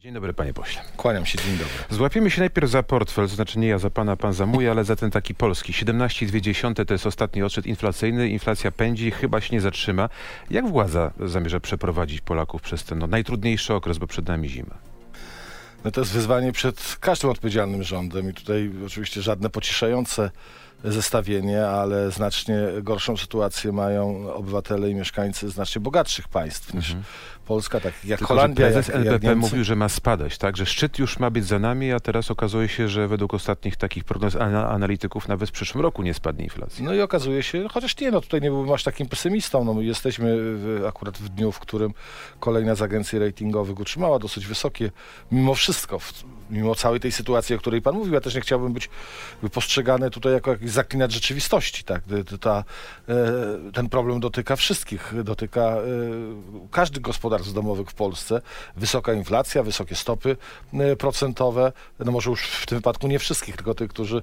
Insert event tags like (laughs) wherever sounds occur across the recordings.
Dzień dobry, panie pośle. Kłaniam się, dzień dobry. Złapiemy się najpierw za portfel, to znaczy nie ja za pana, pan za mój, ale za ten taki polski. 17,2 to jest ostatni odszedł inflacyjny, inflacja pędzi, chyba się nie zatrzyma. Jak władza zamierza przeprowadzić Polaków przez ten no, najtrudniejszy okres, bo przed nami zima? No to jest wyzwanie przed każdym odpowiedzialnym rządem i tutaj oczywiście żadne pocieszające zestawienie, ale znacznie gorszą sytuację mają obywatele i mieszkańcy znacznie bogatszych państw niż Polska, tak jak Tylko, Holandia, prezes jak, jak LBP Niemcy. mówił, że ma spadać, tak? Że szczyt już ma być za nami, a teraz okazuje się, że według ostatnich takich prognoz ana- analityków nawet w przyszłym roku nie spadnie inflacja. No i okazuje się, chociaż nie, no tutaj nie byłbym aż takim pesymistą, no my jesteśmy w, akurat w dniu, w którym kolejna z agencji ratingowych utrzymała dosyć wysokie, mimo wszystko, w, mimo całej tej sytuacji, o której pan mówił, ja też nie chciałbym być postrzegany tutaj jako jakiś zaklinacz rzeczywistości, tak, Ta- e, ten problem dotyka wszystkich, dotyka e, każdych gospodarstw domowych w Polsce, wysoka inflacja, wysokie stopy e, procentowe, no może już w tym wypadku nie wszystkich, tylko tych, którzy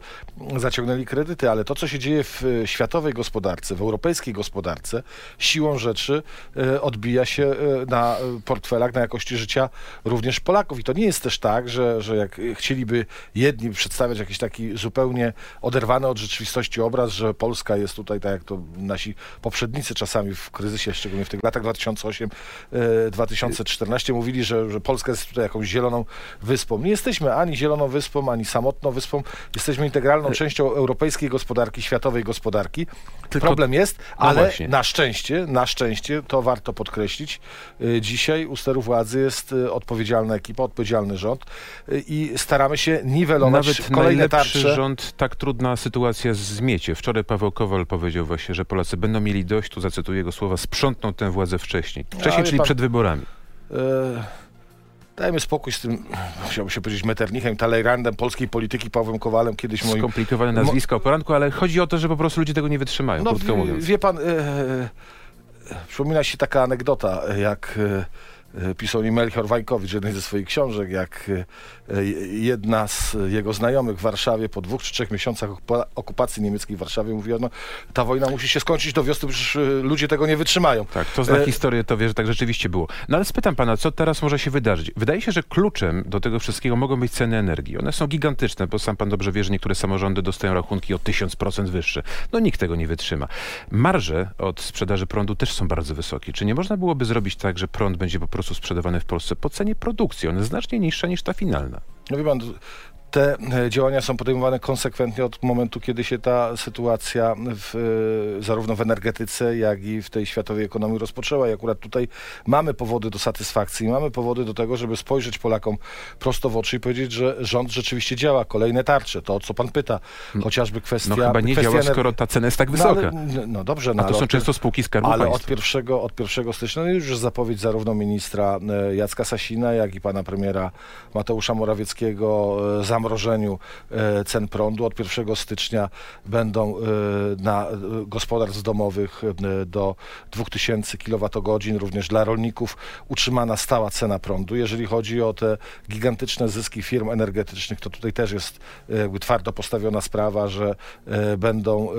zaciągnęli kredyty, ale to, co się dzieje w e, światowej gospodarce, w europejskiej gospodarce, siłą rzeczy e, odbija się na portfelach, na jakości życia również Polaków. I to nie jest też tak, że, że jak chcieliby jedni przedstawiać jakiś taki zupełnie oderwany od rzeczywistości obraz, że Polska jest tutaj, tak jak to nasi poprzednicy czasami w kryzysie, szczególnie w tych latach 2008-2014 mówili, że, że Polska jest tutaj jakąś zieloną wyspą. Nie jesteśmy ani zieloną wyspą, ani samotną wyspą. Jesteśmy integralną częścią europejskiej gospodarki, światowej gospodarki. Tylko- Problem jest, No ale właśnie. na szczęście, na szczęście, to warto podkreślić, y, dzisiaj u steru władzy jest y, odpowiedzialna ekipa, odpowiedzialny rząd y, i staramy się niwelować Nawet kolejne tarcze. rząd tak trudna sytuacja zmiecie. Wczoraj Paweł Kowal powiedział właśnie, że Polacy będą mieli dość, tu zacytuję jego słowa, sprzątną tę władzę wcześniej. Wcześniej, Ale czyli pan- przed wyborami. E, Dajmy spokój z tym, chciałbym się powiedzieć, Metternichem, Talleyrandem polskiej polityki, Pawłem Kowalem, kiedyś moim... Skomplikowane nazwiska o poranku, ale chodzi o to, że po prostu ludzie tego nie wytrzymają, No, krótko wie, mówiąc. wie pan, e, e, przypomina się taka anegdota, jak e, pisał mi Melchior Wajkowicz jednej ze swoich książek, jak e, e, jedna z jego znajomych w Warszawie po dwóch czy trzech miesiącach okupa- okupacji niemieckiej w Warszawie mówiła, no ta wojna musi się skończyć do wiosny, przecież e, ludzie tego nie wytrzymają. Tak, to zna E, historię, to wie, że tak rzeczywiście było. No ale spytam pana, co teraz może się wydarzyć? Wydaje się, że kluczem do tego wszystkiego mogą być ceny energii. One są gigantyczne, bo sam pan dobrze wie, że niektóre samorządy dostają rachunki o 1000% wyższe. No nikt tego nie wytrzyma. Marże od sprzedaży prądu też są bardzo wysokie. Czy nie można byłoby zrobić tak, że prąd będzie po prostu sprzedawany w Polsce po cenie produkcji? Jest znacznie niższa niż ta finalna. No wie pan, te e, działania są podejmowane konsekwentnie od momentu, kiedy się ta sytuacja w, e, zarówno w energetyce, jak i w tej światowej ekonomii rozpoczęła. I akurat tutaj mamy powody do satysfakcji, mamy powody do tego, żeby spojrzeć Polakom prosto w oczy i powiedzieć, że rząd rzeczywiście działa. Kolejne tarcze, to o co pan pyta, chociażby kwestia... No chyba nie działa, skoro ta cena jest tak No, wysoka. ale, no dobrze, no, A to są często spółki Skarbu ale od Państwa. pierwszego, od 1 stycznia no już zapowiedź zarówno ministra e, Jacka Sasina, jak i pana premiera Mateusza Morawieckiego e, zamrożeniu e, cen prądu. Od 1 stycznia będą e, na gospodarstw domowych e, do 2000 kWh, również dla rolników utrzymana stała cena prądu. Jeżeli chodzi o te gigantyczne zyski firm energetycznych, to tutaj też jest jakby twardo postawiona sprawa, że będą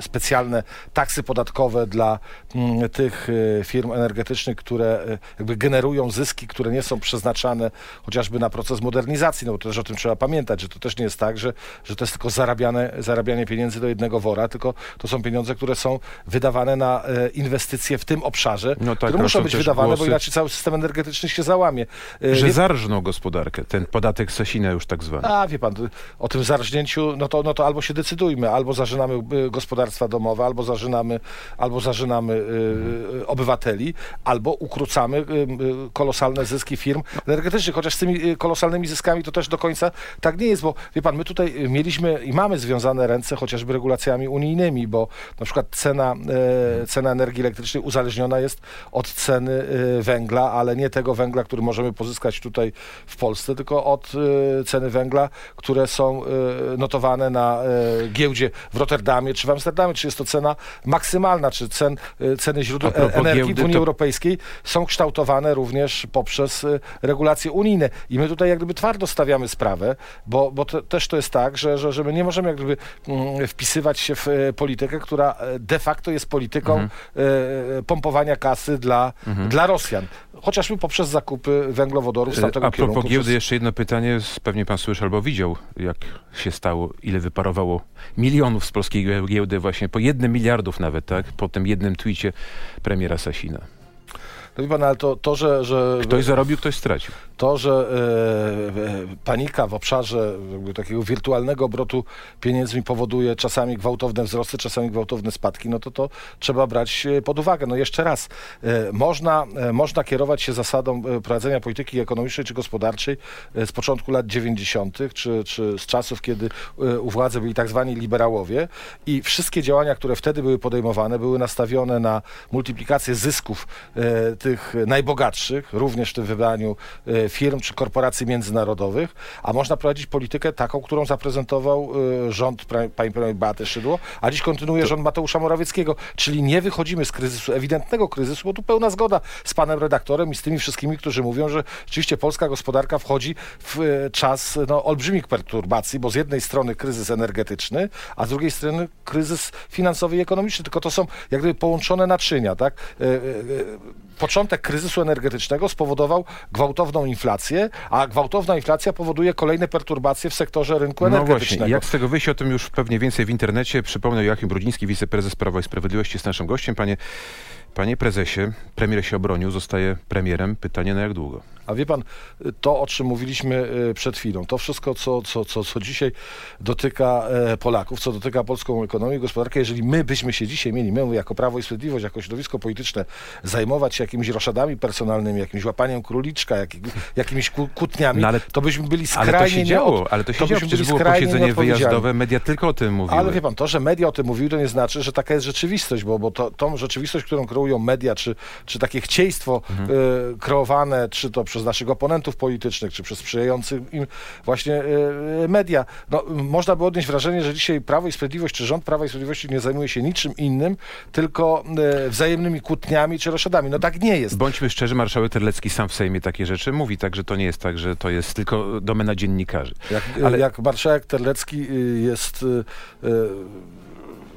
specjalne taksy podatkowe dla mm, tych firm energetycznych, które jakby generują zyski, które nie są przeznaczane chociażby na proces modernizacji, no bo też o tym trzeba pamiętać, że to też nie jest tak, że, że to jest tylko zarabiane, zarabianie pieniędzy do jednego wora, tylko to są pieniądze, które są wydawane na e, inwestycje w tym obszarze, No tak, które muszą być wydawane, bo głosy- inaczej cały system energetyczny się załamie. E, Że wie- zarżną gospodarkę, ten podatek Sasina już tak zwany. a wie pan, o tym zarżnięciu, no to, no to albo się decydujmy, albo zażynamy y, gospodarstwa domowe, albo zażynamy, albo zażynamy y, obywateli, albo ukrócamy kolosalne zyski firm energetycznych. Chociaż z tymi kolosalnymi zyskami to też do końca tak nie jest, bo wie pan, my tutaj y, mieliśmy i mamy związane ręce chociażby regulacjami unijnymi, bo na przykład cena, e, cena energii elektrycznej uzależniona jest od ceny e, węgla, ale nie tego węgla, który możemy pozyskać tutaj w Polsce, tylko od e, ceny węgla, które są notowane na e, giełdzie w Rotterdamie czy w Amsterdamie, czy jest to cena maksymalna, czy cen, ceny źródeł energii giełdy, w Unii to- Europejskiej są kształtowane również poprzez regulacje unijne. I my tutaj jak gdyby twardo stawiamy sprawę sprawę, bo, bo te, też to jest tak, że, że, że my nie możemy jak gdyby mm, wpisywać się w e, politykę, która e, de facto jest polityką Mhm. e, pompowania kasy dla, dla Rosjan. Chociażby poprzez zakupy węglowodorów z tamtego A propos kierunku. giełdy, przez- jeszcze jedno pytanie. Pewnie pan słyszał albo widział, jak się stało, ile wyparowało milionów z polskiej gie- giełdy właśnie, po jednym miliardów nawet, tak? Po tym jednym twicie premiera Sasina. No wie pan, ale to, to że, że Ktoś zarobił, ktoś stracił. To, że e, e, panika w obszarze takiego wirtualnego obrotu pieniędzmi powoduje czasami gwałtowne wzrosty, czasami gwałtowne spadki, no to to trzeba brać e, pod uwagę. No jeszcze raz, można, można kierować się zasadą prowadzenia polityki ekonomicznej czy gospodarczej z początku lat 90., czy, czy z czasów, kiedy u władzy byli tak zwani liberałowie i wszystkie działania, które wtedy były podejmowane, były nastawione na multiplikację zysków tych najbogatszych, również w tym wydaniu firm czy korporacji międzynarodowych, a można prowadzić politykę taką, którą zaprezentował e, rząd pani premier Beaty Szydło, a dziś kontynuuje rząd Mateusza Morawieckiego, czyli nie wychodzimy z kryzysu, ewidentnego kryzysu, bo tu pełna zgoda z panem redaktorem i z tymi wszystkimi, którzy mówią, że rzeczywiście polska gospodarka wchodzi w e, czas no, olbrzymich perturbacji, bo z jednej strony kryzys energetyczny, a z drugiej strony kryzys finansowy i ekonomiczny, tylko to są jak gdyby połączone naczynia, tak? Początek kryzysu energetycznego spowodował gwałtowną inflację, a gwałtowna inflacja powoduje kolejne perturbacje w sektorze rynku No energetycznego. właśnie, jak z tego wyjść, o tym już pewnie więcej w internecie. Przypomnę, Joachim Brudziński, wiceprezes Prawa i Sprawiedliwości jest naszym gościem. Panie, panie prezesie, premier się obronił, zostaje premierem. Pytanie na jak długo? A wie pan, to o czym mówiliśmy y, przed chwilą, to wszystko, co, co, co, co dzisiaj dotyka e, Polaków, co dotyka polską ekonomię i gospodarkę, jeżeli my byśmy się dzisiaj mieli, my jako Prawo i Sprawiedliwość, jako środowisko polityczne, zajmować się jakimiś roszadami personalnymi, jakimś łapaniem króliczka, jakim, jakimiś kłótniami, No ale- to byśmy byli Ale skrajnie to się działo, ale to się to działo. Przecież było posiedzenie wyjazdowe, media tylko o tym mówiły. Ale wie pan, to, że media o tym mówiły, to nie znaczy, że taka jest rzeczywistość, bo, bo to, tą rzeczywistość, którą kreują media, czy, czy takie chcieństwo Mhm. e, kreowane, czy to przez naszych oponentów politycznych, czy przez sprzyjających im właśnie e, media, no, można by odnieść wrażenie, że dzisiaj Prawo i Sprawiedliwość, czy rząd Prawa i Sprawiedliwości nie zajmuje się niczym innym, tylko e, wzajemnymi kłótniami czy roszadami. No tak nie jest. Bądźmy szczerzy, marszałek Terlecki sam w Sejmie takie rzeczy mówi, także to nie jest tak, że to jest tylko domena dziennikarzy. Jak, Ale- jak marszałek Terlecki y, jest, y, y,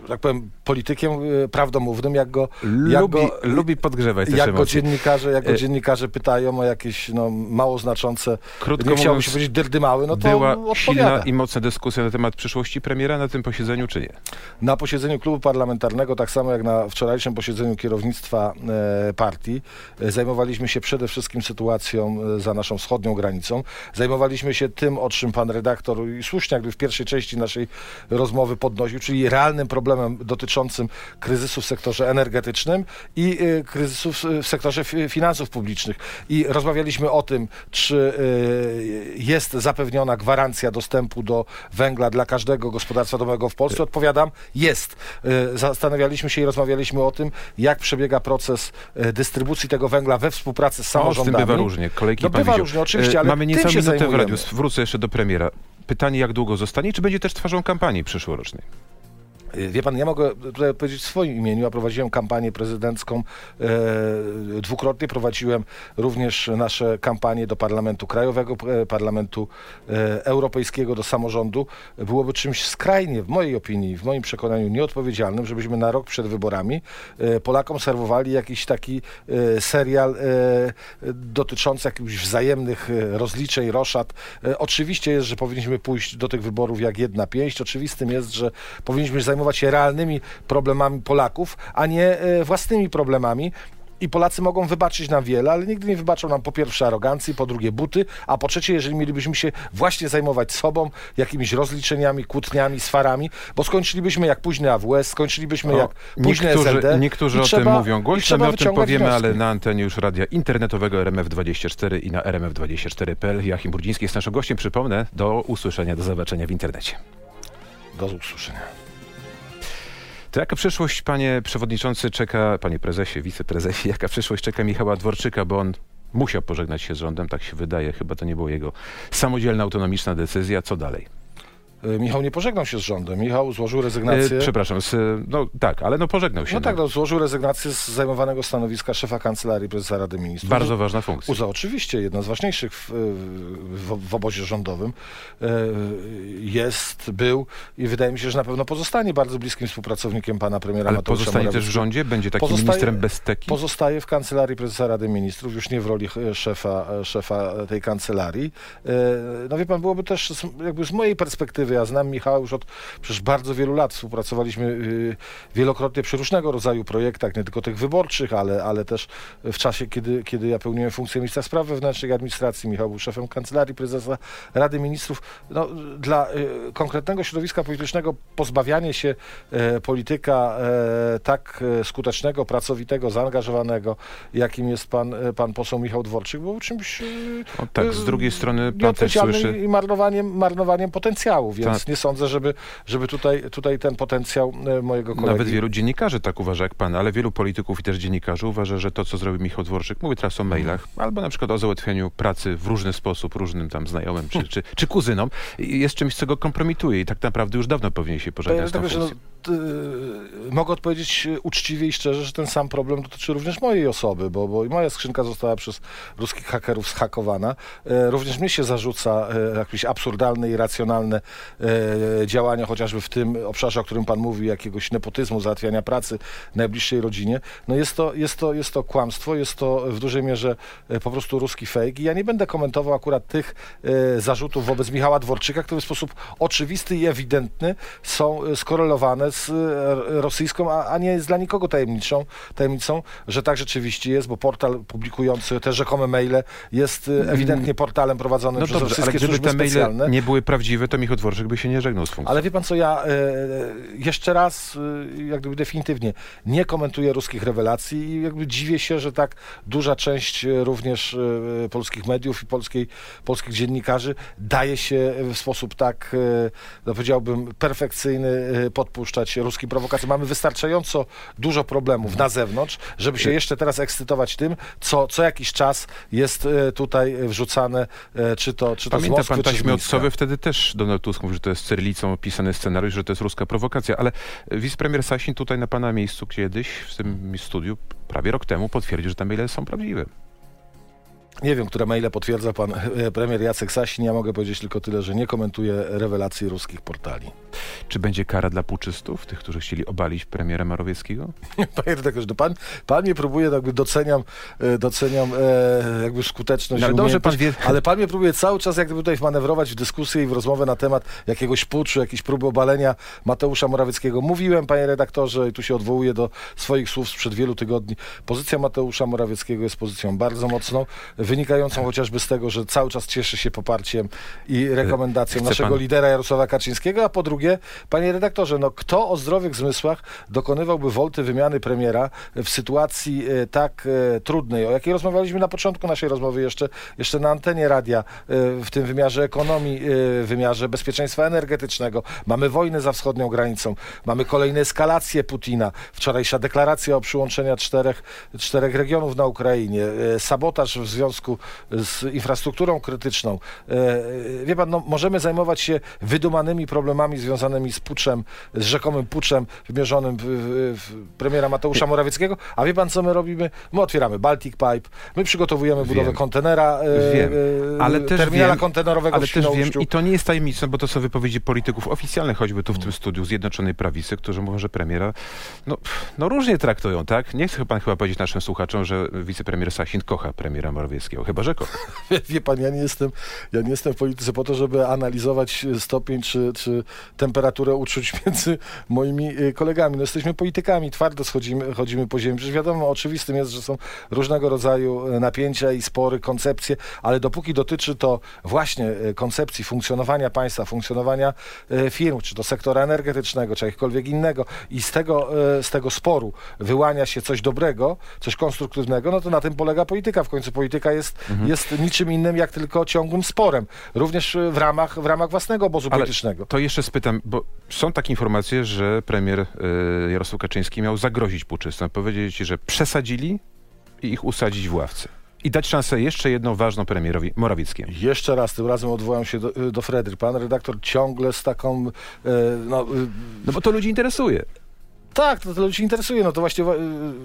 tak powiem, politykiem y, prawdomównym, jak go, jak Lubi, go, lubi podgrzewać jak go dziennikarze, jak go E- dziennikarze pytają o jakieś no, mało znaczące, Krótko nie chciałbym mówiąc, się powiedzieć dyrdymały, no to Była odpowiada. silna i mocna dyskusja na temat przyszłości premiera na tym posiedzeniu, czy nie? Na posiedzeniu klubu parlamentarnego, tak samo jak na wczorajszym posiedzeniu kierownictwa e, partii, e, zajmowaliśmy się przede wszystkim sytuacją e, za naszą wschodnią granicą. Zajmowaliśmy się tym, o czym pan redaktor i słusznie jakby w pierwszej części naszej rozmowy podnosił, czyli realnym problemem dotyczącym kryzysu w sektorze energetycznym i e, kryzysu w, sektorze fi- finansów publicznych. I rozmawialiśmy o tym, czy e, jest zapewniona gwarancja dostępu do węgla dla każdego gospodarstwa domowego w Polsce. Odpowiadam, jest. E, Zastanawialiśmy się i rozmawialiśmy o tym, jak przebiega proces dystrybucji tego węgla we współpracy z No, z tym samorządami. bywa różnie. Kolejki No bywa różnie, oczywiście, E, ale Mamy tym niecałą minutę w radiu. Wrócę jeszcze do premiera. Pytanie, jak długo zostanie? Czy będzie też twarzą kampanii przyszłorocznej? Y, Wie pan, ja mogę tutaj odpowiedzieć w swoim imieniu. Ja prowadziłem kampanię prezydencką e, dwukrotnie. Prowadziłem również nasze kampanie do Parlamentu Krajowego, e, Parlamentu e, Europejskiego, do samorządu. Byłoby czymś skrajnie, w mojej opinii, w moim przekonaniu nieodpowiedzialnym, żebyśmy na rok przed wyborami e, Polakom serwowali jakiś taki e, serial e, dotyczący jakichś wzajemnych rozliczeń, roszad. Oczywiście jest, że powinniśmy pójść do tych wyborów jak jedna pięść. Oczywistym jest, że powinniśmy zajmować się realnymi problemami Polaków, a nie e, własnymi problemami. I Polacy mogą wybaczyć nam wiele, ale nigdy nie wybaczą nam po pierwsze arogancji, po drugie buty, a po trzecie, jeżeli mielibyśmy się właśnie zajmować sobą, jakimiś rozliczeniami, kłótniami, swarami, bo skończylibyśmy jak późny AWS, skończylibyśmy O, jak późny niektórzy, SLD. niektórzy o trzeba- tym mówią głośno, my o tym powiemy, wnioski. ale na antenie już radia internetowego RMF24 i na RMF24.pl. Joachim Brudziński jest naszym gościem. Przypomnę, do usłyszenia, do zobaczenia w internecie. Do usłyszenia. To jaka przyszłość, panie przewodniczący, czeka, panie prezesie, wiceprezesie, (laughs) jaka przyszłość czeka Michała Dworczyka, bo on musiał pożegnać się z rządem, tak się wydaje, chyba to nie była jego samodzielna, autonomiczna decyzja. Co dalej? Y, Michał nie pożegnał się z rządem. Michał złożył rezygnację. E, przepraszam, z, no tak, ale no pożegnał się. No tak, no, złożył rezygnację z zajmowanego stanowiska szefa Kancelarii Prezesa Rady Ministrów. Bardzo ważna funkcja. Uza, oczywiście, jedna z ważniejszych w, w, w obozie rządowym. Jest, był i wydaje mi się, że na pewno pozostanie bardzo bliskim współpracownikiem pana premiera Ale Mateusza pozostanie też w rządzie? Będzie takim Pozostaje- ministrem bez teki? Pozostaje w Kancelarii Prezesa Rady Ministrów, już nie w roli e, szefa, e, szefa tej kancelarii. E, No wie pan, byłoby też jakby z mojej perspektywy, ja znam Michała już od przecież bardzo wielu lat, współpracowaliśmy y, wielokrotnie przy różnego rodzaju projektach, nie tylko tych wyborczych, ale, ale też w czasie, kiedy, kiedy ja pełniłem funkcję ministra spraw wewnętrznych i administracji, Michał był szefem Kancelarii Prezesa Rady Ministrów. No, dla y, konkretnego środowiska politycznego pozbawianie się e, polityka e, tak e, skutecznego, pracowitego, zaangażowanego, jakim jest pan, pan poseł Michał Dworczyk, było czymś O, tak, z drugiej strony pan też słyszy... i marnowaniem, marnowaniem potencjału, więc Tak. nie sądzę, żeby, żeby tutaj, tutaj ten potencjał e, mojego kolegi... Nawet wielu dziennikarzy tak uważa jak pan, ale wielu polityków i też dziennikarzy uważa, że to, co zrobił Michał Dworczyk, mówię teraz o mailach, albo na przykład o załatwianiu pracy w różny sposób, różnym tam znajomym czy, czy, czy kuzynom, jest czymś, co go kompromituje i tak naprawdę już dawno powinien się pożegnać z tą że no, funkcją. T- mogę odpowiedzieć uczciwie i szczerze, że ten sam problem dotyczy również mojej osoby, bo, bo moja skrzynka została przez ruskich hakerów zhakowana. E, również mnie się zarzuca e, jakieś absurdalne, irracjonalne e, działania, chociażby w tym obszarze, o którym pan mówi, jakiegoś nepotyzmu, załatwiania pracy najbliższej rodzinie. No jest to, jest to, jest to kłamstwo, jest to w dużej mierze po prostu ruski fake i ja nie będę komentował akurat tych zarzutów wobec Michała Dworczyka, które w sposób oczywisty i ewidentny są skorelowane z e, rosyjską, a, a nie jest dla nikogo tajemniczą, tajemnicą, że tak rzeczywiście jest, bo portal publikujący te rzekome maile jest e, ewidentnie portalem prowadzonym No przez dobrze, ale rosyjskie gdyby te maile specjalne. nie były prawdziwe, to Michał Dworczyk by się nie żegnał z funkcji. Ale wie pan co, ja e, jeszcze raz, jak gdyby definitywnie nie komentuję ruskich rewelacji i jakby dziwię się, że tak duża część również polskich mediów i polskiej, polskich dziennikarzy daje się w sposób tak, no powiedziałbym, perfekcyjny e, podpuszczać ruskim prowokacjom. Mamy wystarczająco dużo problemów na zewnątrz, żeby się jeszcze teraz ekscytować tym, co co jakiś czas jest e, tutaj wrzucane, e, czy to, czy to Pamięta Moskwy, pan taśmy od Mińska. Sowy, wtedy też Donald Tusk mówił, że to jest cyrylicą opisany scenariusz, że to jest ruska prowokacja, ale wicepremier Sasin tutaj na pana miejscu kiedyś w tym studiu prawie rok temu potwierdził, że te maile są prawdziwe. Nie wiem, które maile potwierdza pan e, premier Jacek Sasin. Ja mogę powiedzieć tylko tyle, że nie komentuję rewelacji ruskich portali. Czy będzie kara dla puczystów, tych, którzy chcieli obalić premiera Morawieckiego? Panie redaktorze, no pan, pan mnie próbuje, jakby doceniam, e, doceniam e, jakby skuteczność No, dobrze, pan wie- ale pan mnie próbuje cały czas jakby tutaj manewrować w dyskusję i w rozmowę na temat jakiegoś puczu, jakiejś próby obalenia Mateusza Morawieckiego. Mówiłem, panie redaktorze, i tu się odwołuję do swoich słów sprzed wielu tygodni, pozycja Mateusza Morawieckiego jest pozycją bardzo mocną, wynikającą chociażby z tego, że cały czas cieszy się poparciem i rekomendacją Chce naszego pan- lidera Jarosława Kaczyńskiego, a po drugie, panie redaktorze, no kto o zdrowych zmysłach dokonywałby wolty wymiany premiera w sytuacji e, tak e, trudnej, o jakiej rozmawialiśmy na początku naszej rozmowy jeszcze, jeszcze na antenie radia, e, w tym wymiarze ekonomii, wymiarze bezpieczeństwa energetycznego. Mamy wojnę za wschodnią granicą, mamy kolejne eskalacje Putina, wczorajsza deklaracja o przyłączeniu czterech, czterech regionów na Ukrainie, sabotaż w związku z infrastrukturą krytyczną. E, e, Wie pan, no, możemy zajmować się wydumanymi problemami związanymi z puczem, z rzekomym puczem wymierzonym w, w, premiera Mateusza Morawieckiego, a wie pan, co my robimy? My otwieramy Baltic Pipe, my przygotowujemy budowę Wiem. kontenera, e, Wiem, ale też terminala wiem, kontenerowego ale w też wiem, i to nie jest tajemnicą, bo to są wypowiedzi polityków oficjalnych, choćby tu w tym studiu Zjednoczonej Prawicy, którzy mówią, że premiera no, no różnie traktują, tak? Nie chce pan chyba powiedzieć naszym słuchaczom, że wicepremier Sasin kocha premiera Morawieckiego, chyba że kocha. (laughs) Wie, pan, ja nie jestem, ja nie jestem w polityce po to, żeby analizować stopień czy, czy temperaturę uczuć (laughs) między moimi y, kolegami. No jesteśmy politykami, twardo schodzimy, chodzimy po ziemi. Przecież wiadomo, oczywistym jest, że są różnego rodzaju y, napięcia i spory, koncepcje, ale dopóki dotyczy to właśnie koncepcji funkcjonowania państwa, funkcjonowania firm, czy to sektora energetycznego, czy jakiegokolwiek innego i z tego, z tego sporu wyłania się coś dobrego, coś konstruktywnego, no to na tym polega polityka. W końcu polityka jest, Mhm. jest niczym innym jak tylko ciągłym sporem. Również y, w ramach, w ramach własnego obozu Ale politycznego. to jeszcze spytam, bo są takie informacje, że premier y, Jarosław Kaczyński miał zagrozić puczystom, powiedzieć, że przesadzili i ich usadzić w ławce. I dać szansę jeszcze jedną ważną premierowi Morawieckiemu. Jeszcze raz, tym razem odwołam się do, do Fredry. Pan redaktor ciągle z taką... E, no, e, No bo to ludzi interesuje. Tak, to, to ludzi interesuje. No to właśnie y,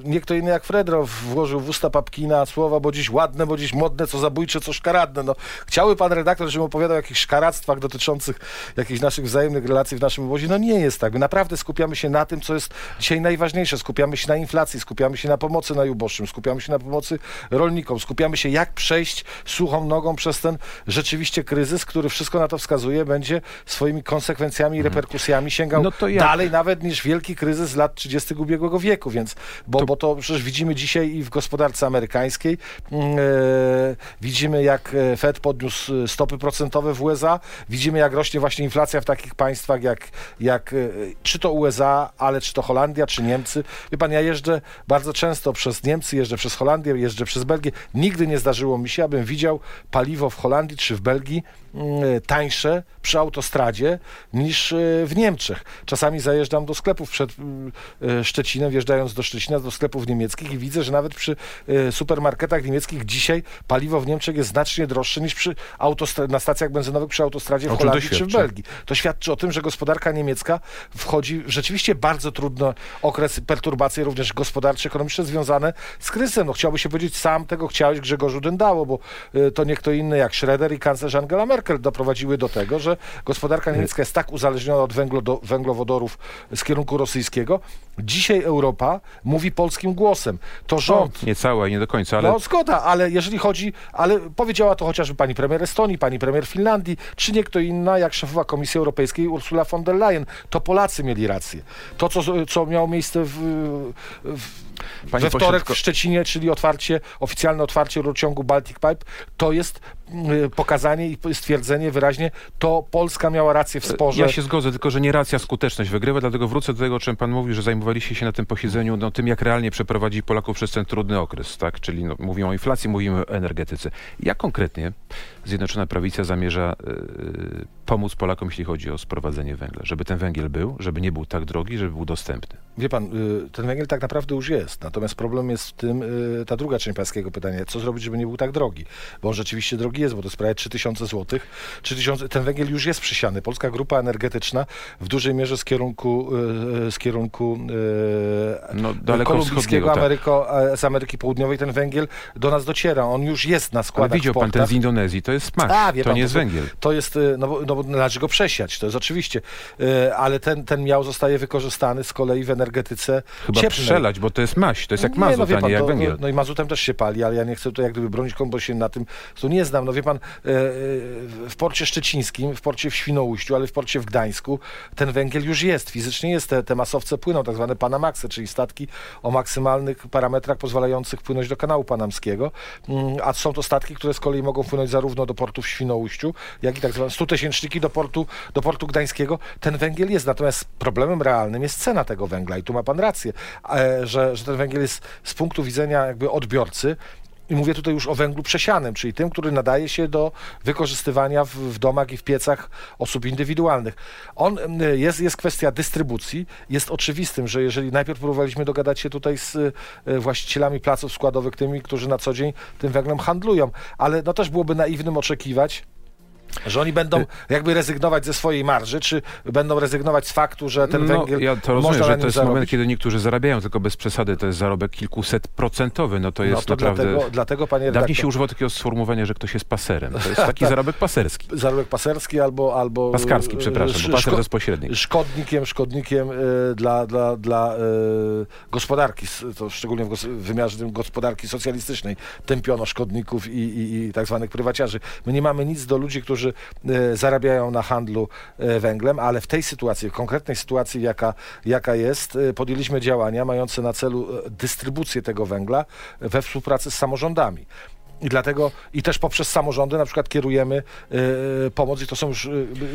nie kto inny jak Fredrow włożył w usta Papkina słowa, bo dziś ładne, bo dziś modne, co zabójcze, co szkaradne. No, chciałby pan redaktor, żebym opowiadał o jakichś szkaractwach dotyczących jakichś naszych wzajemnych relacji w naszym obozie. No nie jest tak. My naprawdę skupiamy się na tym, co jest dzisiaj najważniejsze. Skupiamy się na inflacji, skupiamy się na pomocy najuboższym, skupiamy się na pomocy rolnikom, skupiamy się jak przejść suchą nogą przez ten rzeczywiście kryzys, który wszystko na to wskazuje, będzie swoimi konsekwencjami i reperkusjami sięgał No dalej nawet niż wielki kryzys lat 30. ubiegłego wieku, więc, bo To- bo to przecież widzimy dzisiaj i w gospodarce amerykańskiej, e, widzimy jak e, Fed podniósł e, stopy procentowe w USA, widzimy jak rośnie właśnie inflacja w takich państwach jak, jak czy to USA, ale czy to Holandia, czy Niemcy. Wie pan, ja jeżdżę bardzo często przez Niemcy, jeżdżę przez Holandię, jeżdżę przez Belgię. Nigdy nie zdarzyło mi się, abym widział paliwo w Holandii czy w Belgii tańsze przy autostradzie niż e, w Niemczech. Czasami zajeżdżam do sklepów przed mm, e, Szczecinem, wjeżdżając do Szczecina, do sklepów niemieckich i widzę, że nawet przy supermarketach niemieckich dzisiaj paliwo w Niemczech jest znacznie droższe niż przy autostra- na stacjach benzynowych przy autostradzie w Holandii czy w? Belgii. To świadczy o tym, że gospodarka niemiecka wchodzi w rzeczywiście bardzo trudny okres perturbacji również gospodarcze, ekonomiczne związane z kryzysem. No chciałby się powiedzieć, sam tego chciałeś Grzegorzu Dędało, bo y, to nie kto inny jak Schroeder i kanclerz Angela Merkel doprowadziły do tego, że gospodarka niemiecka jest tak uzależniona od węglo do, węglowodorów z kierunku rosyjskiego. Dzisiaj Europa mówi polskim głosem. To rząd Nie cała i nie do końca, ale no zgoda, ale jeżeli chodzi, ale powiedziała to chociażby pani premier Estonii, pani premier Finlandii, czy nie kto inna jak szefowa Komisji Europejskiej Ursula von der Leyen. To Polacy mieli rację. To, co, co miało miejsce w, w Panie we wtorek tylko- w Szczecinie, czyli otwarcie, oficjalne otwarcie rurociągu Baltic Pipe, to jest mm, pokazanie i stwierdzenie wyraźnie, to Polska miała rację w sporze. Ja się zgodzę, tylko że nie racja, skuteczność wygrywa, dlatego wrócę do tego, o czym pan mówił, że zajmowaliście się na tym posiedzeniu no, tym, jak realnie przeprowadzić Polaków przez ten trudny okres, tak? Czyli no, mówimy o inflacji, mówimy o energetyce. Jak konkretnie Zjednoczona Prawica zamierza yy, pomóc Polakom, jeśli chodzi o sprowadzenie węgla? Żeby ten węgiel był, żeby nie był tak drogi, żeby był dostępny. Wie pan, y, ten węgiel tak naprawdę już jest. Natomiast problem jest w tym, y, ta druga część pańskiego pytania, co zrobić, żeby nie był tak drogi? Bo on rzeczywiście drogi jest, bo to jest prawie 3000 zł. 3000, ten węgiel już jest przysiany. Polska Grupa Energetyczna w dużej mierze z kierunku, y, z kierunku y, No, daleko kolumbijskiego, tak. Ameryko, e, z Ameryki Południowej ten węgiel do nas dociera. On już jest na Ale składach widział w pan ten z Indonezji, to jest smak, A, to pan, nie jest to- węgiel. To jest, y, no no należy go przesiać, to jest oczywiście, Y, ale ten, ten miał zostaje wykorzystany z kolei w energetyce Chyba cieplnej. przelać, bo to jest maść, to jest jak Nie, mazut, no, wie a pan, nie jak to, węgiel. No i mazutem też się pali, ale ja nie chcę tutaj jak gdyby bronić komu, bo się na tym tu nie znam. No wie pan, e, e, w porcie szczecińskim, w porcie w Świnoujściu, ale w porcie w Gdańsku ten węgiel już jest, fizycznie jest. Te, te masowce płyną, tak zwane Panamaxy, czyli statki o maksymalnych parametrach pozwalających płynąć do kanału panamskiego. Mm, A są to statki, które z kolei mogą płynąć zarówno do portu w Świnoujściu, jak i tak zwane 100 tysięczniki do portu, do portu gdańskiego. Ten węgiel jest, natomiast problemem realnym jest cena tego węgla i tu ma pan rację, e, że, że ten węgiel jest z punktu widzenia jakby odbiorcy i mówię tutaj już o węglu przesianym, czyli tym, który nadaje się do wykorzystywania w, w domach i w piecach osób indywidualnych. On em, jest, jest kwestia dystrybucji. Jest oczywistym, że jeżeli najpierw próbowaliśmy dogadać się tutaj z e, właścicielami placów składowych, tymi, którzy na co dzień tym węglem handlują, ale no też byłoby naiwnym oczekiwać, że oni będą jakby rezygnować ze swojej marży, czy będą rezygnować z faktu, że ten no, węgiel ja to rozumiem, że to jest zarobić. moment, kiedy niektórzy zarabiają, tylko bez przesady to jest zarobek kilkuset procentowy, no to jest no to naprawdę... dlatego, dlatego, panie Dawniej redaktor, się używało takiego sformułowania, że ktoś jest paserem. To jest (laughs) taki zarobek paserski. zarobek paserski albo... albo Paskarski, e, przepraszam, sz- bo paser to jest pośrednik. Szkodnikiem, szkodnikiem e, dla, dla, dla e, gospodarki, to szczególnie w, w wymiarze tym gospodarki socjalistycznej, tępiono szkodników i, i, i tak zwanych prywaciarzy. My nie mamy nic do ludzi, którzy e, zarabiają na handlu e, węglem, ale w tej sytuacji, w konkretnej sytuacji, jaka, jaka jest, e, podjęliśmy działania mające na celu dystrybucję tego węgla we współpracy z samorządami. I dlatego, i też poprzez samorządy na przykład kierujemy e, pomoc i to są już e,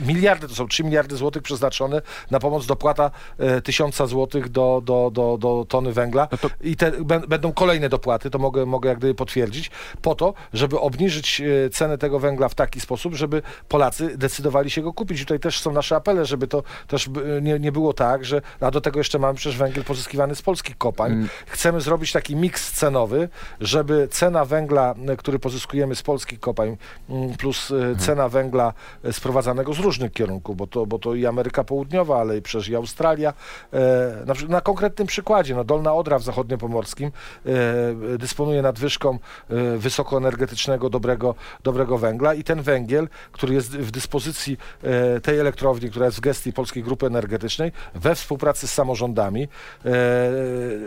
miliardy, to są 3 miliardy złotych przeznaczone na pomoc dopłata e, tysiąca złotych do, do, do, do tony węgla. No to- I te, bę- będą kolejne dopłaty, to mogę, mogę jak gdyby potwierdzić, po to, żeby obniżyć e, cenę tego węgla w taki sposób, żeby Polacy decydowali się go kupić. I tutaj też są nasze apele, żeby to też nie, nie było tak, że a do tego jeszcze mamy przecież węgiel pozyskiwany z polskich kopań. Mm. Chcemy zrobić taki miks cenowy, żeby cena węgla który pozyskujemy z polskich kopalń, mm, plus e, cena węgla e, sprowadzanego z różnych kierunków, bo to, bo to i Ameryka Południowa, ale i przecież i Australia. E, Na, na konkretnym przykładzie, no Dolna Odra w zachodniopomorskim e, dysponuje nadwyżką e, wysokoenergetycznego, dobrego, dobrego węgla i ten węgiel, który jest w dyspozycji e, tej elektrowni, która jest w gestii Polskiej Grupy Energetycznej, we współpracy z samorządami, e,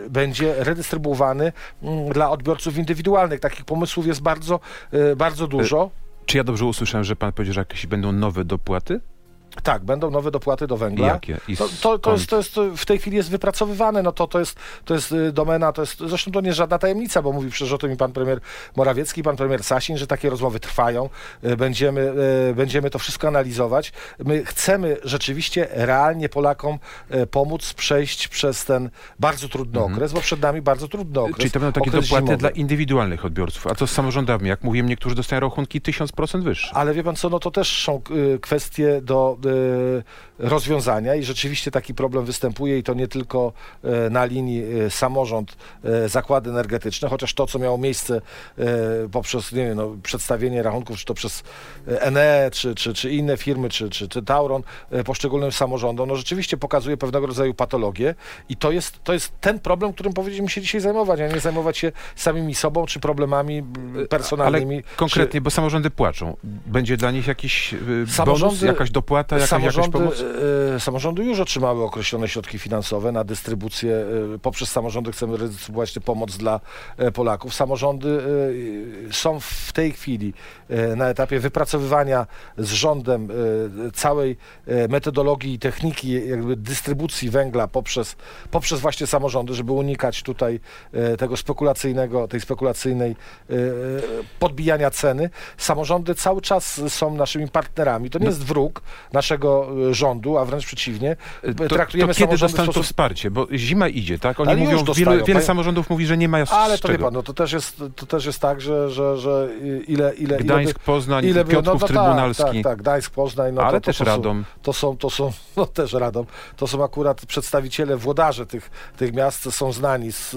będzie redystrybuowany mm, dla odbiorców indywidualnych. Takich pomysłów jest bardzo, e, bardzo dużo. Czy ja dobrze usłyszałem, że pan powiedział, że jakieś będą nowe dopłaty? Tak, będą nowe dopłaty do węgla. Jakie? I To, to, to, jest, to jest w tej chwili jest wypracowywane, no to, to, jest, to jest y, domena, to jest, zresztą to nie jest żadna tajemnica, bo mówi przecież o tym i pan premier Morawiecki, i pan premier Sasin, że takie rozmowy trwają, Y, będziemy, y, będziemy to wszystko analizować. My chcemy rzeczywiście realnie Polakom pomóc przejść przez ten bardzo trudny okres, bo przed nami bardzo trudny okres. Mhm. Czyli to będą takie dopłaty zimowy. dla indywidualnych odbiorców. A co z samorządami? Jak mówiłem, niektórzy dostają rachunki 1000% wyższe. Ale wie pan co, no to też są kwestie do rozwiązania i rzeczywiście taki problem występuje i to nie tylko y, na linii y, samorząd, y, zakłady energetyczne, chociaż to, co miało miejsce y, poprzez nie wiem, no, przedstawienie rachunków, czy to przez y, ENE, czy, czy, czy inne firmy, czy, czy, czy Tauron y, poszczególnym samorządom, no rzeczywiście pokazuje pewnego rodzaju patologię i to jest, to jest ten problem, którym powinniśmy się dzisiaj zajmować, a nie zajmować się samymi sobą, czy problemami y, personalnymi. Ale konkretnie, bo samorządy płaczą. Będzie dla nich jakiś y, bonus, Samorządy- jakaś dopłata, samorządy, e, samorządy już otrzymały określone środki finansowe na dystrybucję. e, Poprzez samorządy chcemy redystrybuować tę pomoc dla e, Polaków. Samorządy są w tej chwili na etapie wypracowywania z rządem całej metodologii i techniki jakby dystrybucji węgla poprzez, poprzez właśnie samorządy, żeby unikać tutaj tego spekulacyjnego, tej spekulacyjnej podbijania ceny. Samorządy cały czas są naszymi partnerami. To nie No. jest wróg naszego e, rządu, a wręcz przeciwnie. To, to Traktujemy kiedy samorządy w dostaną to sposób wsparcie? Bo zima idzie, tak? Oni Ale mówią, dostają. wiele, wiele Panie- samorządów mówi, że nie ma z ale to wie pan, no to też jest, to też jest tak, że, że, że ile, ile, Gdańsk, ile by, Poznań, ile by, Piotrków tak, Trybunalski. Tak, tak, Gdańsk, Poznań. No ale to, to, też to są, Radom. to są, to są, (laughs) no też Radom, to są akurat przedstawiciele, włodarze tych, tych miast, są znani z,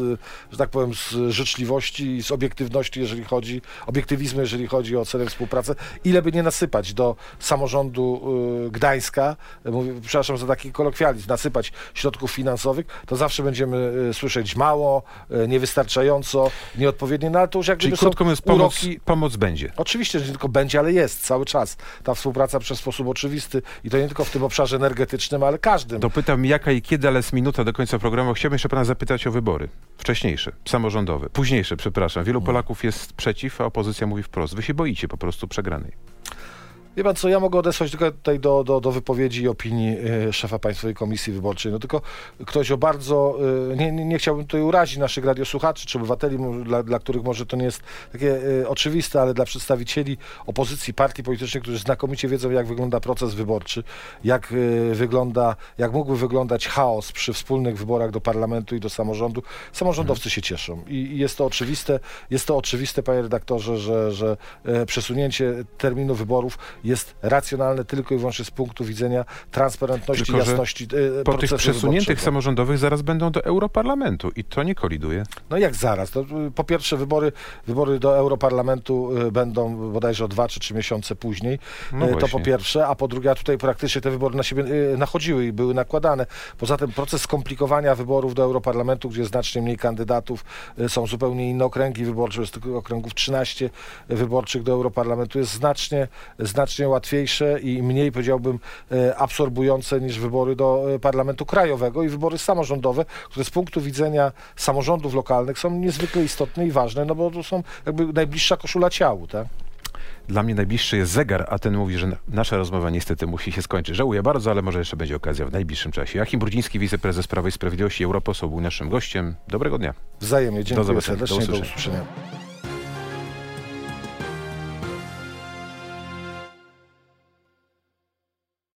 że tak powiem, z życzliwości i z obiektywności, jeżeli chodzi, obiektywizmu, jeżeli chodzi o cenę współpracy. Ile by nie nasypać do samorządu y, Gdańska, mówię, przepraszam za taki kolokwializm, nasypać środków finansowych, to zawsze będziemy y, słyszeć mało, y, niewystarczająco, nieodpowiednie, no ale to już jak Czyli krótko mówiąc, pomoc, pomoc będzie. Oczywiście, że nie tylko będzie, ale jest cały czas. Ta współpraca przez sposób oczywisty i to nie tylko w tym obszarze energetycznym, ale każdym. Dopytam jaka i kiedy, ale jest minuta do końca programu. Chciałbym jeszcze pana zapytać o wybory. Wcześniejsze, samorządowe. Późniejsze, przepraszam. Wielu Polaków jest przeciw, a opozycja mówi wprost. Wy się boicie po prostu przegranej. Wie pan co, ja mogę odesłać tylko tutaj do, do, do wypowiedzi i opinii e, szefa Państwowej Komisji Wyborczej. No tylko ktoś o bardzo, e, nie, nie, nie chciałbym tutaj urazić naszych radiosłuchaczy czy obywateli, dla, dla których może to nie jest takie e, oczywiste, ale dla przedstawicieli opozycji, partii politycznych, którzy znakomicie wiedzą, jak wygląda proces wyborczy, jak wygląda, jak mógłby wyglądać chaos przy wspólnych wyborach do parlamentu i do samorządu. Samorządowcy się cieszą i, i jest to oczywiste, jest to oczywiste, panie redaktorze, że, że przesunięcie terminu wyborów jest racjonalne tylko i wyłącznie z punktu widzenia transparentności, Tylko, jasności e, Po tych przesuniętych wyborczego. samorządowych zaraz będą do Europarlamentu i to nie koliduje. No jak zaraz? To, y, po pierwsze wybory, wybory do Europarlamentu y, będą bodajże o dwa czy trzy miesiące później. No Y, to po pierwsze, a po drugie, a tutaj praktycznie te wybory na siebie nachodziły i były nakładane. Poza tym proces skomplikowania wyborów do Europarlamentu, gdzie jest znacznie mniej kandydatów, są zupełnie inne okręgi wyborcze, jest tylko okręgów 13 wyborczych do Europarlamentu, jest znacznie, znacznie łatwiejsze i mniej, powiedziałbym, y, absorbujące niż wybory do y, Parlamentu Krajowego i wybory samorządowe, które z punktu widzenia samorządów lokalnych są niezwykle istotne i ważne, no bo to są jakby najbliższa koszula ciału, tak? Dla mnie najbliższy jest zegar, a ten mówi, że na- nasza rozmowa niestety musi się skończyć. Żałuję bardzo, ale może jeszcze będzie okazja w najbliższym czasie. Joachim Brudziński, wiceprezes Prawa i Sprawiedliwości Europoseł był naszym gościem. Dobrego dnia. Wzajemnie. Dziękuję. Do serdecznie. Do usłyszenia. usłyszenia.